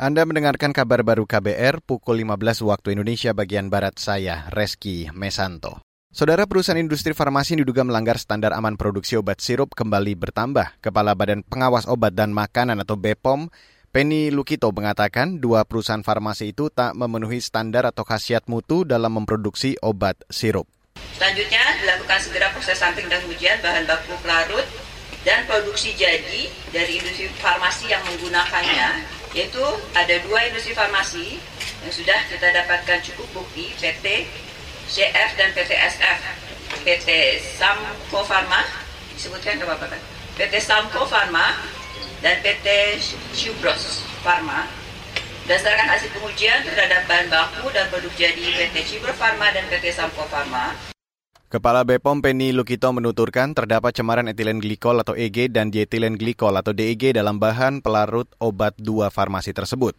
Anda mendengarkan kabar baru KBR pukul 15 waktu Indonesia bagian Barat saya, Reski Mesanto. Saudara perusahaan industri farmasi diduga melanggar standar aman produksi obat sirup kembali bertambah. Kepala Badan Pengawas Obat dan Makanan atau BPOM, Penny Lukito mengatakan dua perusahaan farmasi itu tak memenuhi standar atau khasiat mutu dalam memproduksi obat sirup. Selanjutnya dilakukan segera proses samping dan ujian bahan baku pelarut dan produksi jadi dari industri farmasi yang menggunakannya yaitu ada dua industri farmasi yang sudah kita dapatkan cukup bukti PT CF dan PT SF PT Samko Pharma disebutkan ke Bapak kan? PT Samko Pharma dan PT Shubros Pharma Berdasarkan hasil pengujian terhadap bahan baku dan produk jadi PT Cibro Pharma dan PT Samko Pharma, Kepala Bepom Penny Lukito menuturkan terdapat cemaran etilen glikol atau EG dan dietilen glikol atau DEG dalam bahan pelarut obat dua farmasi tersebut.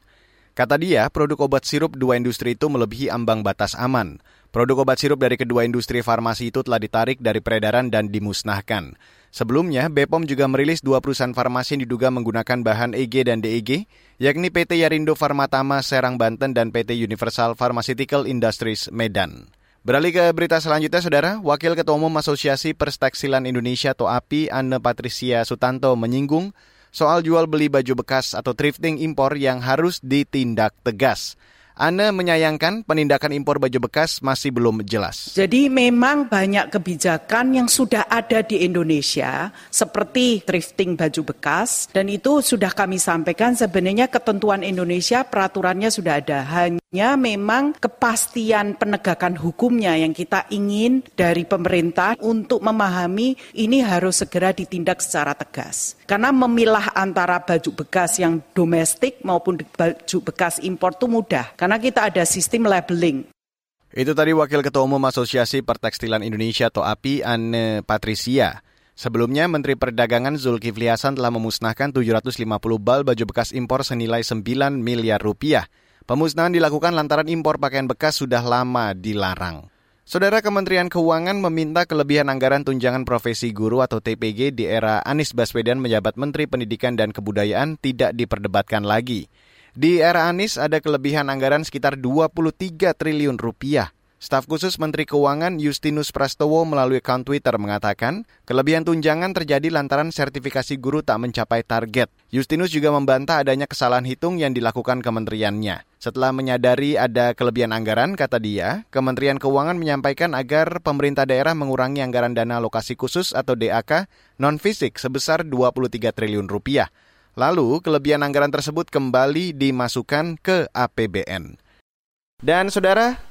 Kata dia, produk obat sirup dua industri itu melebihi ambang batas aman. Produk obat sirup dari kedua industri farmasi itu telah ditarik dari peredaran dan dimusnahkan. Sebelumnya, Bepom juga merilis dua perusahaan farmasi yang diduga menggunakan bahan EG dan DEG, yakni PT Yarindo Farmatama Serang Banten dan PT Universal Pharmaceutical Industries Medan. Beralih ke berita selanjutnya, Saudara. Wakil Ketua Umum Asosiasi Perstekstilan Indonesia atau API, Anne Patricia Sutanto, menyinggung soal jual beli baju bekas atau thrifting impor yang harus ditindak tegas. Anda menyayangkan penindakan impor baju bekas masih belum jelas. Jadi memang banyak kebijakan yang sudah ada di Indonesia seperti thrifting baju bekas dan itu sudah kami sampaikan sebenarnya ketentuan Indonesia peraturannya sudah ada. Hanya memang kepastian penegakan hukumnya yang kita ingin dari pemerintah untuk memahami ini harus segera ditindak secara tegas. Karena memilah antara baju bekas yang domestik maupun baju bekas impor itu mudah. Karena kita ada sistem labeling. Itu tadi Wakil Ketua Umum Asosiasi Pertekstilan Indonesia atau API, Anne Patricia. Sebelumnya, Menteri Perdagangan Zulkifli Hasan telah memusnahkan 750 bal baju bekas impor senilai 9 miliar rupiah. Pemusnahan dilakukan lantaran impor pakaian bekas sudah lama dilarang. Saudara Kementerian Keuangan meminta kelebihan anggaran tunjangan profesi guru atau TPG di era Anies Baswedan menjabat Menteri Pendidikan dan Kebudayaan tidak diperdebatkan lagi. Di era Anies ada kelebihan anggaran sekitar 23 triliun rupiah. Staf khusus Menteri Keuangan Justinus Prastowo melalui akun Twitter mengatakan, kelebihan tunjangan terjadi lantaran sertifikasi guru tak mencapai target. Justinus juga membantah adanya kesalahan hitung yang dilakukan kementeriannya. Setelah menyadari ada kelebihan anggaran, kata dia, Kementerian Keuangan menyampaikan agar pemerintah daerah mengurangi anggaran dana lokasi khusus atau DAK non-fisik sebesar 23 triliun rupiah. Lalu, kelebihan anggaran tersebut kembali dimasukkan ke APBN. Dan saudara,